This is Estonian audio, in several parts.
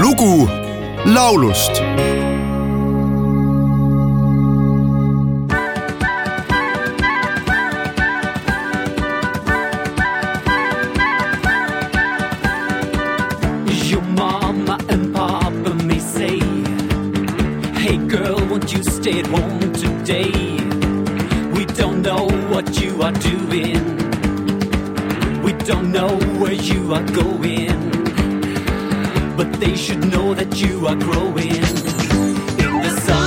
lugu laulust. Your mama and papa may say, Hey girl, won't you stay at home today? We don't know what you are doing, we don't know where you are going, they should know that you are growing. In the sun,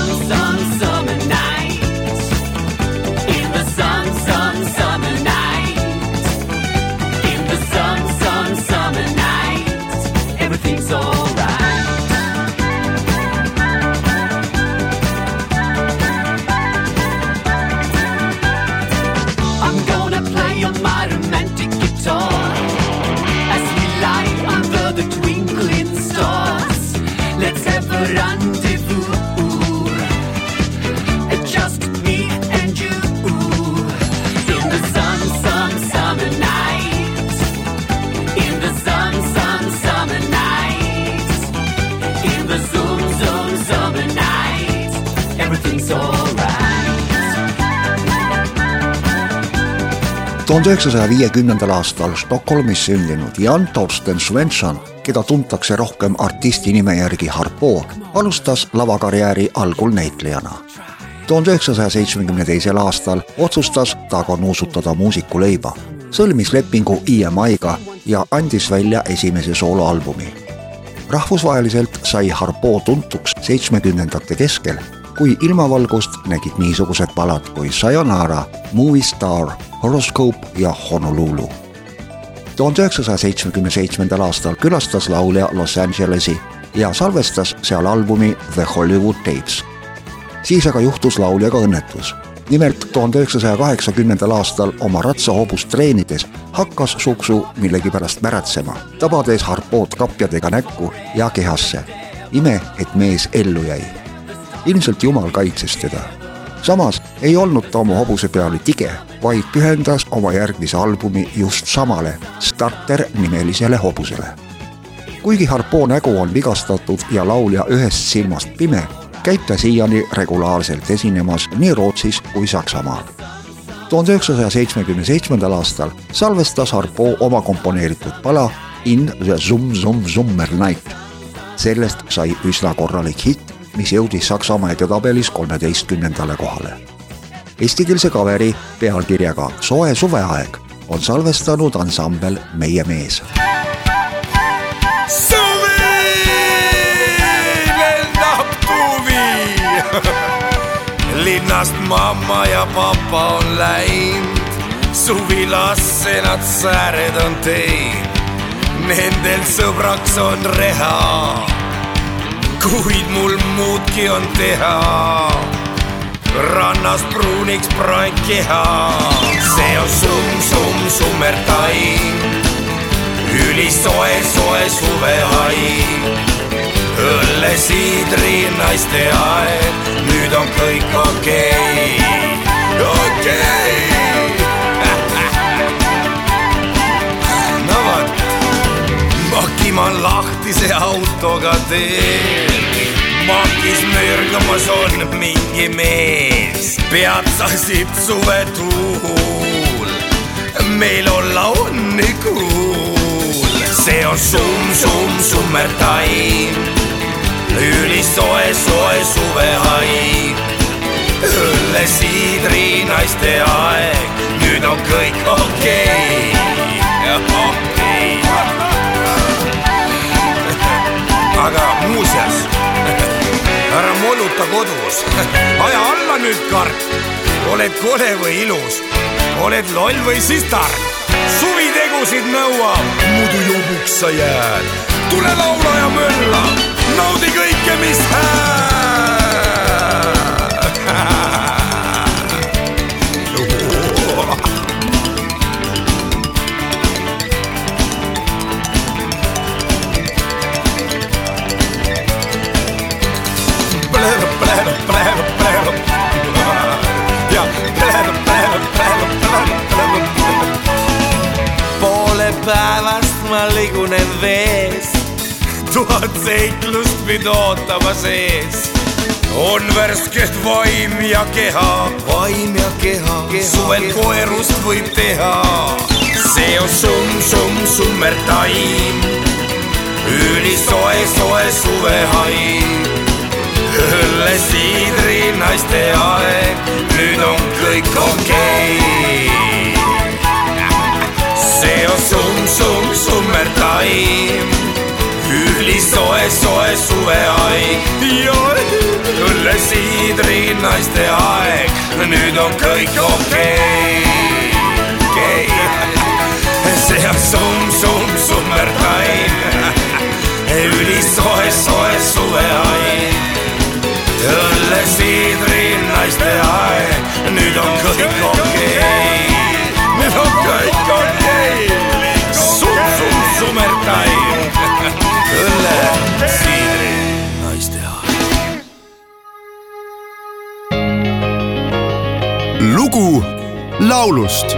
Everything's alright. tuhande üheksasaja viiekümnendal aastal Stockholmis sündinud Jan Torsten Svensson, keda tuntakse rohkem artisti nime järgi Harpo, alustas lavakarjääri algul näitlejana. tuhande üheksasaja seitsmekümne teisel aastal otsustas ta ka nuusutada muusikuleiba, sõlmis lepingu EMI-ga ja andis välja esimese sooloalbumi. rahvusvaheliselt sai Harpo tuntuks seitsmekümnendate keskel kui ilmavalgust nägid niisugused palad kui Sayonara, Movie Star, Horoscope ja Honolulu. tuhande üheksasaja seitsmekümne seitsmendal aastal külastas laulja Los Angelesi ja salvestas seal albumi The Hollywood Tapes. siis aga juhtus lauljaga õnnetus. nimelt tuhande üheksasaja kaheksakümnendal aastal oma ratsahobust treenides hakkas suksu millegipärast märatsema, tabades Harpood kapjadega näkku ja kehasse. ime, et mees ellu jäi ilmselt Jumal kaitses teda. samas ei olnud ta oma hobuse peale tige, vaid pühendas oma järgmise albumi just samale Starter nimelisele hobusele. kuigi Harpo nägu on vigastatud ja laulja ühest silmast pime, käib ta siiani regulaarselt esinemas nii Rootsis kui Saksamaal. tuhande üheksasaja seitsmekümne seitsmendal aastal salvestas Harpo oma komponeeritud pala In the Zum Zum Summer Night. sellest sai üsna korralik hitt mis jõudis Saksamaa edetabelis kolmeteistkümnendale kohale. Eestikeelse kaveri pealkirjaga Soe suveaeg on salvestanud ansambel Meie mees. linnast mamma ja papa on läinud, suvilasse nad sääred on teinud. Nendel sõbraks on reha kuid mul muudki on teha. rannast pruuniks praeg keha, see on summ-summ summertaim. ülisoe, soe suvehaim. õlle, siidri, naiste aeg, nüüd on kõik okei okay., okei okay. Lahtise autoga teel makis mürgamas on mingi mees, peatsasid suvetuul, meil olla onnikuul. see on summ-summ summertaim, ülisoe, soe suvehaim. õlle, siidri, naiste aeg, moluta kodus, aja alla nüüd karp. oled kole või ilus, oled loll või siis tark. suvitegusid nõuab, muidu jobuks sa jääd. tule laula ja mölla, naudi kõike, mis hääd. Tuhat seiklust mind ootamas ees on värsket vaim ja keha, vaim ja keha, keha. suvel koerust võib teha. see on summ-summ summertaim, ülisoe, soe suvehaim. õlle, siidri, naiste aeg, nüüd on kõik okei okay.. see on summ-summ õllesiidri naiste aeg, nüüd on kõik okei. Okay. okay.. see on summ-summ summertime, ülisoe, soe suveaeg, õllesiidri naiste aeg, lugu laulust